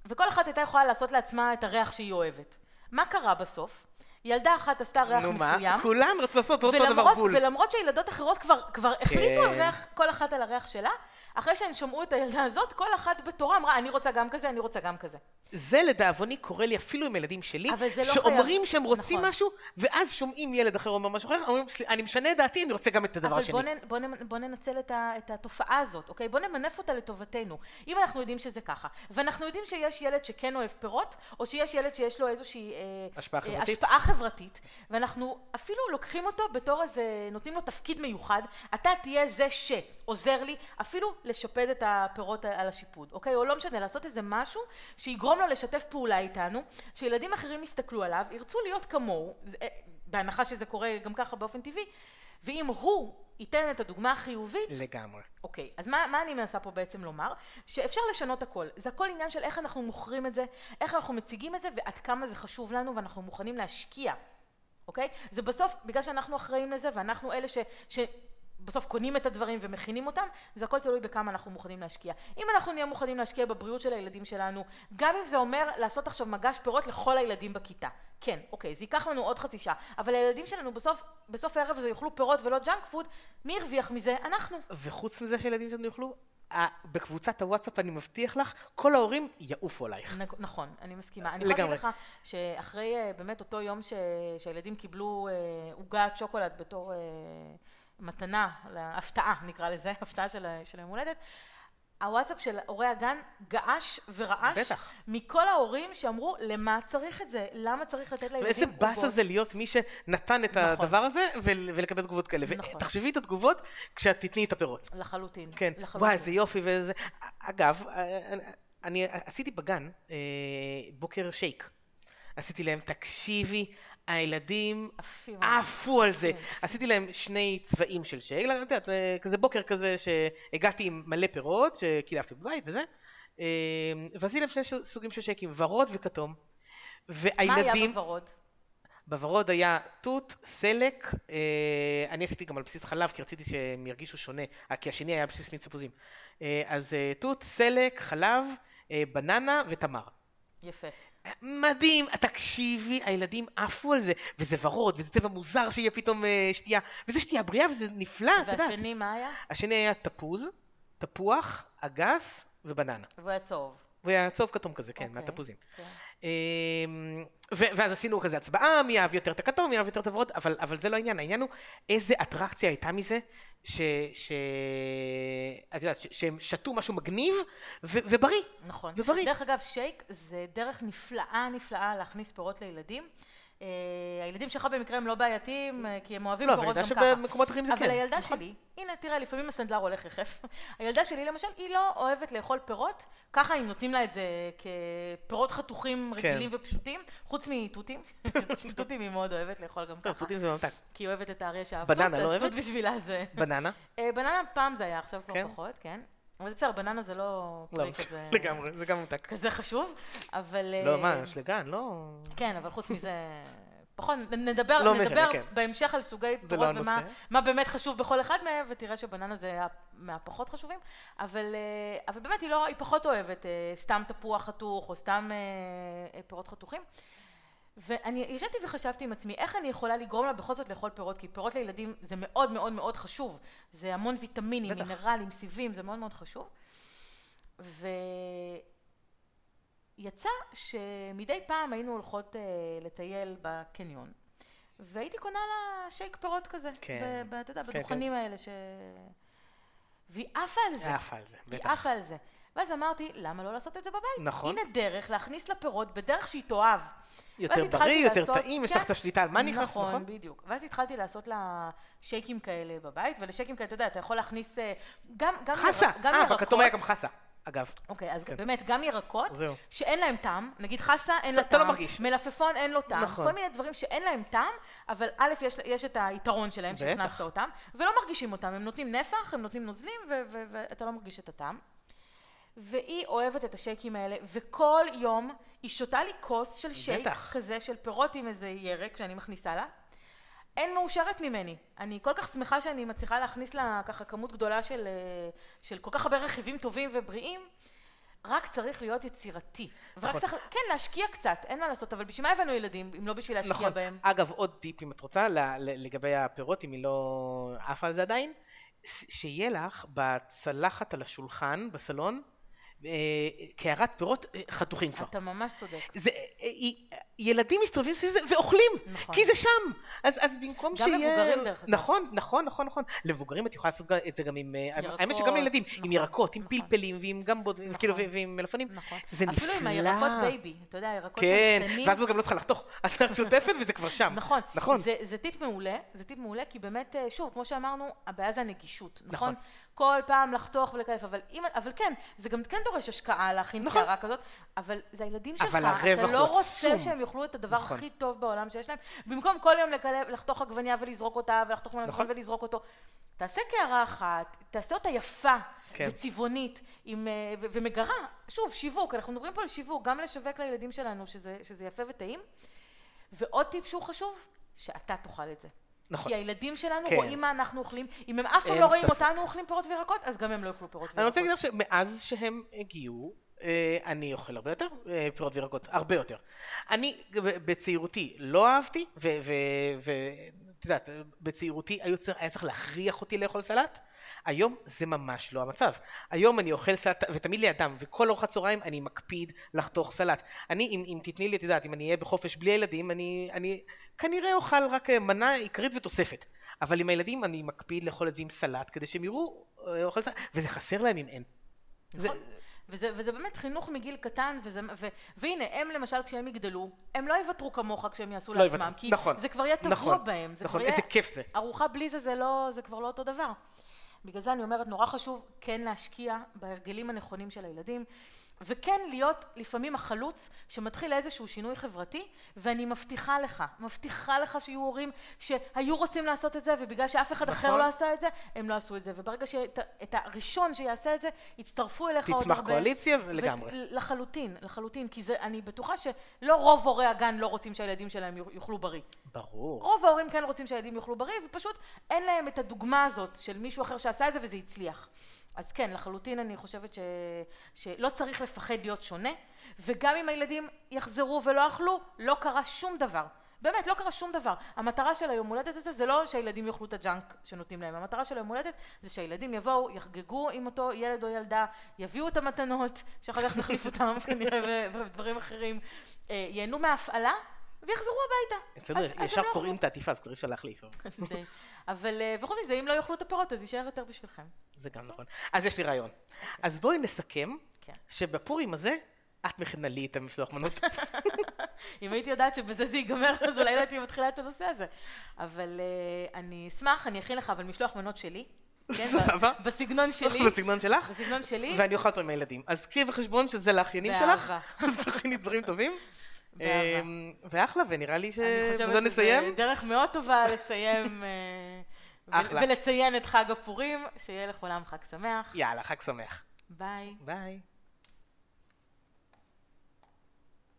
וכל אחת הייתה יכולה לעשות לעצמה את הריח שהיא אוהבת. מה קרה בסוף? ילדה אחת עשתה ריח נו מה? מסוים. כולם רצו לעשות אותו דבר בול. ולמרות שילדות אחרות כבר, כבר החליטו על כן. ריח, כל אחת על הריח שלה, אחרי שהן שמעו את הילדה הזאת, כל אחת בתורה אמרה, אני רוצה גם כזה, אני רוצה גם כזה. זה לדאבוני קורה לי אפילו עם ילדים שלי, אבל לא שאומרים חייב. שהם רוצים נכון. משהו, ואז שומעים ילד אחר אומר משהו אחר, אומרים, "סליחה, אני משנה את דעתי, אני רוצה גם את הדבר אבל השני. בוא, נ, בוא, בוא ננצל את, ה, את התופעה הזאת, אוקיי? בוא נמנף אותה לטובתנו. אם אנחנו יודעים שזה ככה, ואנחנו יודעים שיש ילד שכן אוהב פירות, או שיש ילד שיש לו איזושהי אה, השפעה אה, חברתית. השפעה חברתית, ואנחנו אפילו לוקחים אותו בתור איזה, נותנים לו תפקיד מיוחד, אתה תהיה זה שעוזר לי אפילו לשפד את הפירות על השיפוד, אוקיי? או לא משנה, לעשות איזה משהו שיגרום לו לשתף פעולה איתנו, שילדים אחרים יסתכלו עליו, ירצו להיות כמוהו, אה, בהנחה שזה קורה גם ככה באופן טבעי, ואם הוא ייתן את הדוגמה החיובית, לגמרי. אוקיי, אז מה, מה אני מנסה פה בעצם לומר? שאפשר לשנות הכל. זה הכל עניין של איך אנחנו מוכרים את זה, איך אנחנו מציגים את זה, ועד כמה זה חשוב לנו, ואנחנו מוכנים להשקיע, אוקיי? זה בסוף, בגלל שאנחנו אחראים לזה, ואנחנו אלה ש... בסוף קונים את הדברים ומכינים אותם, זה הכל תלוי בכמה אנחנו מוכנים להשקיע. אם אנחנו נהיה מוכנים להשקיע בבריאות של הילדים שלנו, גם אם זה אומר לעשות עכשיו מגש פירות לכל הילדים בכיתה. כן, אוקיי, זה ייקח לנו עוד חצי שעה, אבל הילדים שלנו בסוף, בסוף הערב הזה יאכלו פירות ולא ג'אנק פוד, מי הרוויח מזה? אנחנו. וחוץ מזה שילדים שלנו יאכלו, בקבוצת הוואטסאפ אני מבטיח לך, כל ההורים יעופו עלייך. נ- נכון, אני מסכימה. אני יכולה. להגיד לך שאחרי אה, באמת אותו יום ש- שהילדים קיבלו אה, עוגת שוקולד בתור אה, מתנה, הפתעה נקרא לזה, [laughs] הפתעה של של היום הולדת, הוואטסאפ של הורי הגן געש ורעש בטח. מכל ההורים שאמרו למה צריך את זה, למה צריך לתת לילדים ואיזה. באסה זה להיות מי שנתן את נכון. הדבר הזה ול- ולקבל תגובות כאלה. נכון. ותחשבי את התגובות כשאת תתני את הפירות. לחלוטין. כן, לחלוטין. וואי איזה יופי ואיזה... אגב, אני- אני עשיתי בגן אה, בוקר שייק. עשיתי להם, תקשיבי, הילדים. עפו על זה. עשיתי להם שני צבעים של שייק, את יודעת, אה, כזה בוקר כזה שהגעתי עם מלא פירות שקילפתי בבית וזה, אה, ועשיתי להם שני סוגים של שייקים, ורוד וכתום. מה היה והילדים, בוורוד? בוורוד היה תות, סלק, אה, אני עשיתי גם על בסיס חלב כי רציתי שהם ירגישו שונה, כי השני היה על בסיס מיץ תפוזים. אה, אז תות, סלק, חלב, בננה ותמר. יפה. מדהים, תקשיבי, הילדים עפו על זה, וזה ורוד, וזה טבע מוזר שיהיה פתאום אה, שתייה, וזה שתייה בריאה וזה נפלא, את יודעת. והשני מה היה? השני היה תפוז, תפוח, אגס ובננה. והוא היה צהוב. הוא היה צהוב כתום כזה, כן, אוקיי, מהתפוזים. כן. אמ, ואז עשינו כזה הצבעה, מי אהב יותר את הכתום, מי אהב יותר את הוורוד, אבל, אבל זה לא העניין, העניין הוא איזה אטרקציה הייתה מזה, ש... ש... את יודעת, ש- שהם שתו משהו מגניב ו- ובריא. נכון. ובריא. דרך אגב, שייק זה דרך נפלאה נפלאה להכניס פירות לילדים. אה, הילדים שלך במקרה הם לא בעייתיים, אה, כי הם אוהבים לא, אבל פירות אני גם יודע ככה. שבמקומות אחרים זה אבל כן. הילדה נכון. שלי, הנה תראה, לפעמים הסנדלר הולך יחף. [laughs] הילדה שלי למשל, היא לא אוהבת לאכול פירות, ככה אם נותנים לה את זה כפירות חתוכים כן. רגילים ופשוטים, חוץ מתותים. [laughs] תותים היא מאוד אוהבת לאכול גם טוב, ככה. תותים זה ממתק. כי היא אוהבת את האריה שאהב בננה לא אז תות אוהבת? בשבילה זה... בננה? אה, בננה פעם זה היה, עכשיו כבר כן? פחות, כן. אבל זה בסדר, בננה זה לא לא, פרי כזה... לגמרי, זה גם ממתק. כזה חשוב, אבל... לא, אה, מה, יש לגן, לא... כן, אבל חוץ מזה... פחות, נדבר, לא משנה, נדבר כן. בהמשך על סוגי פירות לא ומה. מה באמת חשוב בכל אחד מהם, ותראה שבננה זה מהפחות חשובים, אבל, אה, אבל באמת היא, לא, היא פחות אוהבת אה, סתם תפוח חתוך או סתם פירות חתוכים. ואני ישבתי וחשבתי עם עצמי, איך אני יכולה לגרום לה בכל זאת לאכול פירות, כי פירות לילדים זה מאוד מאוד מאוד חשוב. זה המון ויטמינים, בטח. מינרלים, סיבים, זה מאוד מאוד חשוב. ויצא שמדי פעם היינו הולכות אה, לטייל בקניון, והייתי קונה לה שייק פירות כזה. כן. ב- ב- אתה יודע, כן, בדוכנים האלה ש... והיא עפה על זה. עפה על זה, היא בטח. עפה על זה. ואז אמרתי, למה לא לעשות את זה בבית? נכון. הנה דרך להכניס לה פירות בדרך שהיא תאהב. יותר בריא, יותר לעשות- טעים, יש כן. לך את השליטה על מה נכנס, נכון, נכון? בדיוק. ואז התחלתי לעשות לה שייקים כאלה בבית, ולשייקים כאלה, אתה יודע, אתה יכול להכניס אה, גם, גם, חסה! ירק- גם אה, ירקות. בכתום היה גם חסה, אגב. אוקיי, אז כן. באמת, גם ירקות, זהו. שאין להם טעם, נגיד חסה אין לה אתה לא טעם, מרגיש. מלפפון אין לו טעם, נכון. כל מיני דברים שאין להם טעם, אבל א', יש, יש את היתרון שלהם. שהכנסת אותם, ולא מרגישים אותם, הם נותנים נפח, הם נותנים נוזלים, ואתה לא מרגיש את הטעם. והיא אוהבת את השייקים האלה, וכל יום היא שותה לי כוס של שייק בטח. כזה, של פירות עם איזה ירק שאני מכניסה לה. אין מאושרת ממני. אני כל כך שמחה שאני מצליחה להכניס לה ככה כמות גדולה של, אה, של כל כך הרבה רכיבים טובים ובריאים. רק צריך להיות יצירתי. ורק נכון. צריך, כן, להשקיע קצת, אין מה לעשות, אבל בשביל מה הבאנו ילדים, אם לא בשביל להשקיע נכון. בהם? אגב, עוד טיפ אם את רוצה, לגבי הפירות, אם היא לא עפה על זה עדיין, שיהיה לך בצלחת על השולחן, בסלון, קערת פירות אה, חתוכים כבר. אתה ממש צודק. זה, אה, ילדים מסתובבים סביב זה ואוכלים, נכון. כי זה שם. אז, אז במקום גם שיהיה... מבוגרים, דרך אגב. נכון, נכון, נכון, נכון. למבוגרים את יכולה לעשות גם- את זה גם עם... אה, ירקות, האמת שגם לילדים, עם נכון, ירקות, עם נכון. פלפלים ועם גמבות, נכון. כאילו, ועם מלפפונים. נכון. זה אפילו עם נפלא. הירקות baby, אתה יודע, הירקות כן, שהם קטנים. ואז את גם לא צריכה לחתוך. [laughs] את רק שוטפת וזה כבר שם. נכון, נכון. זה, זה טיפ מעולה, זה טיפ מעולה, כי באמת, אה, שוב, כמו שאמרנו, הבעיה זה הנגישות, נכון? נכון. כל פעם לחתוך ולקלף, אבל, אם, אבל כן, זה גם כן דורש השקעה להכין נכון. קערה כזאת, אבל זה הילדים שלך, אתה לא רוצה עצום. שהם יאכלו את הדבר נכון. הכי טוב בעולם שיש להם, במקום כל יום לקלף, לחתוך עגבניה ולזרוק אותה, ולחתוך מלפפון נכון. ולזרוק אותו. תעשה קערה אחת, תעשה אותה יפה כן. וצבעונית, עם, אה, ו- ומגרה, שוב, שיווק, אנחנו מדברים פה על שיווק, גם לשווק לילדים שלנו שזה, שזה יפה וטעים. ועוד טיפ שהוא חשוב, שאתה תאכל את זה. נכון. כי הילדים שלנו כן. רואים מה אנחנו אוכלים, אם הם אף פעם לא רואים ספק. אותנו אוכלים פירות וירקות, אז גם הם לא יאכלו פירות וירקות. אני רוצה להגיד לך שמאז שהם הגיעו, אה, אני אוכל הרבה יותר אה, פירות וירקות, הרבה יותר. אני בצעירותי לא אהבתי, ואת יודעת, בצעירותי היה צריך להכריח אותי לאכול סלט, היום זה ממש לא המצב. היום אני אוכל סלט, ותמיד לידם, וכל ארוחת צהריים אני מקפיד לחתוך סלט. אני, אם, אם תתני לי, את יודעת, אם אני אהיה בחופש בלי הילדים, אני, אני כנראה אוכל רק אה, מנה עיקרית ותוספת. אבל עם הילדים אני מקפיד לאכול את זה עם סלט, כדי שהם יראו אה, אוכל סלט, וזה חסר להם אם אין. זה, נכון. וזה, וזה באמת חינוך מגיל קטן, וזה, ו, והנה, הם למשל כשהם יגדלו, הם לא יוותרו כמוך כשהם יעשו לא לעצמם, יוותרו, כי נכון, זה כבר יהיה טבוע נכון, בהם, זה נכון, כבר יהיה, איזה כיף זה. ארוחה בלי זה, זה, לא, זה כבר לא אותו דבר. בגלל זה אני אומרת, נורא חשוב כן להשקיע בהרגלים הנכונים של הילדים, וכן להיות לפעמים החלוץ שמתחיל איזשהו שינוי חברתי, ואני מבטיחה לך, מבטיחה לך שיהיו הורים שהיו רוצים לעשות את זה, ובגלל שאף אחד אחר נכון. לא עשה את זה, הם לא עשו את זה, וברגע שאת הראשון שיעשה את זה, יצטרפו אליך עוד תצמח הרבה. קואליציה ו- לגמרי. לחלוטין, לחלוטין, כי זה, אני בטוחה שלא רוב הורי הגן לא רוצים שהילדים שלהם יאכלו בריא. ברור. רוב ההורים כן רוצים שהילדים יאכלו בריא, ופשוט אין להם את הדוגמה הזאת של מישהו אחר שעשה את זה וזה הצליח. אז כן, לחלוטין אני חושבת ש... שלא צריך לפחד להיות שונה, וגם אם הילדים יחזרו ולא אכלו, לא קרה שום דבר. באמת, לא קרה שום דבר. המטרה של היום הולדת הזה זה לא שהילדים יאכלו את הג'אנק שנותנים להם. המטרה של היום הולדת זה שהילדים יבואו, יחגגו עם אותו ילד או ילדה, יביאו את המתנות, שאחר כך נחליף אותם [laughs] כנראה בדברים אחרים, אה, ייהנו מההפעלה ויחזרו הביתה. בסדר, ישר לא קוראים את העטיפה, אז כבר אי אפשר להחליף. אבל [laughs] אה, וחוץ מזה, אם לא יאכלו את הפירות, אז יישאר יותר בשבילכם. זה גם נכון. אז יש לי רעיון. אז בואי נסכם כן. שבפורים הזה את מכינה לי את המשלוח מנות. [laughs] אם הייתי יודעת שבזה זה ייגמר, אז אולי לא הייתי מתחילה את הנושא הזה. אבל אה, אני אשמח, אני אכין לך אבל משלוח מנות שלי. כן. בסגנון [laughs] שלי. בסגנון שלך. בסגנון שלי. ואני אוכל אותו עם הילדים. אז קחי בחשבון שזה לאחיינים שלך. באהבה. אז תכיני דברים טובים. אמ, ואחלה, ונראה לי אני שבזה חושבת שזה נסיים. דרך מאוד טובה לסיים אה, אחלה. ולציין את חג הפורים, שיהיה לכולם חג שמח. יאללה, חג שמח. ביי. ביי.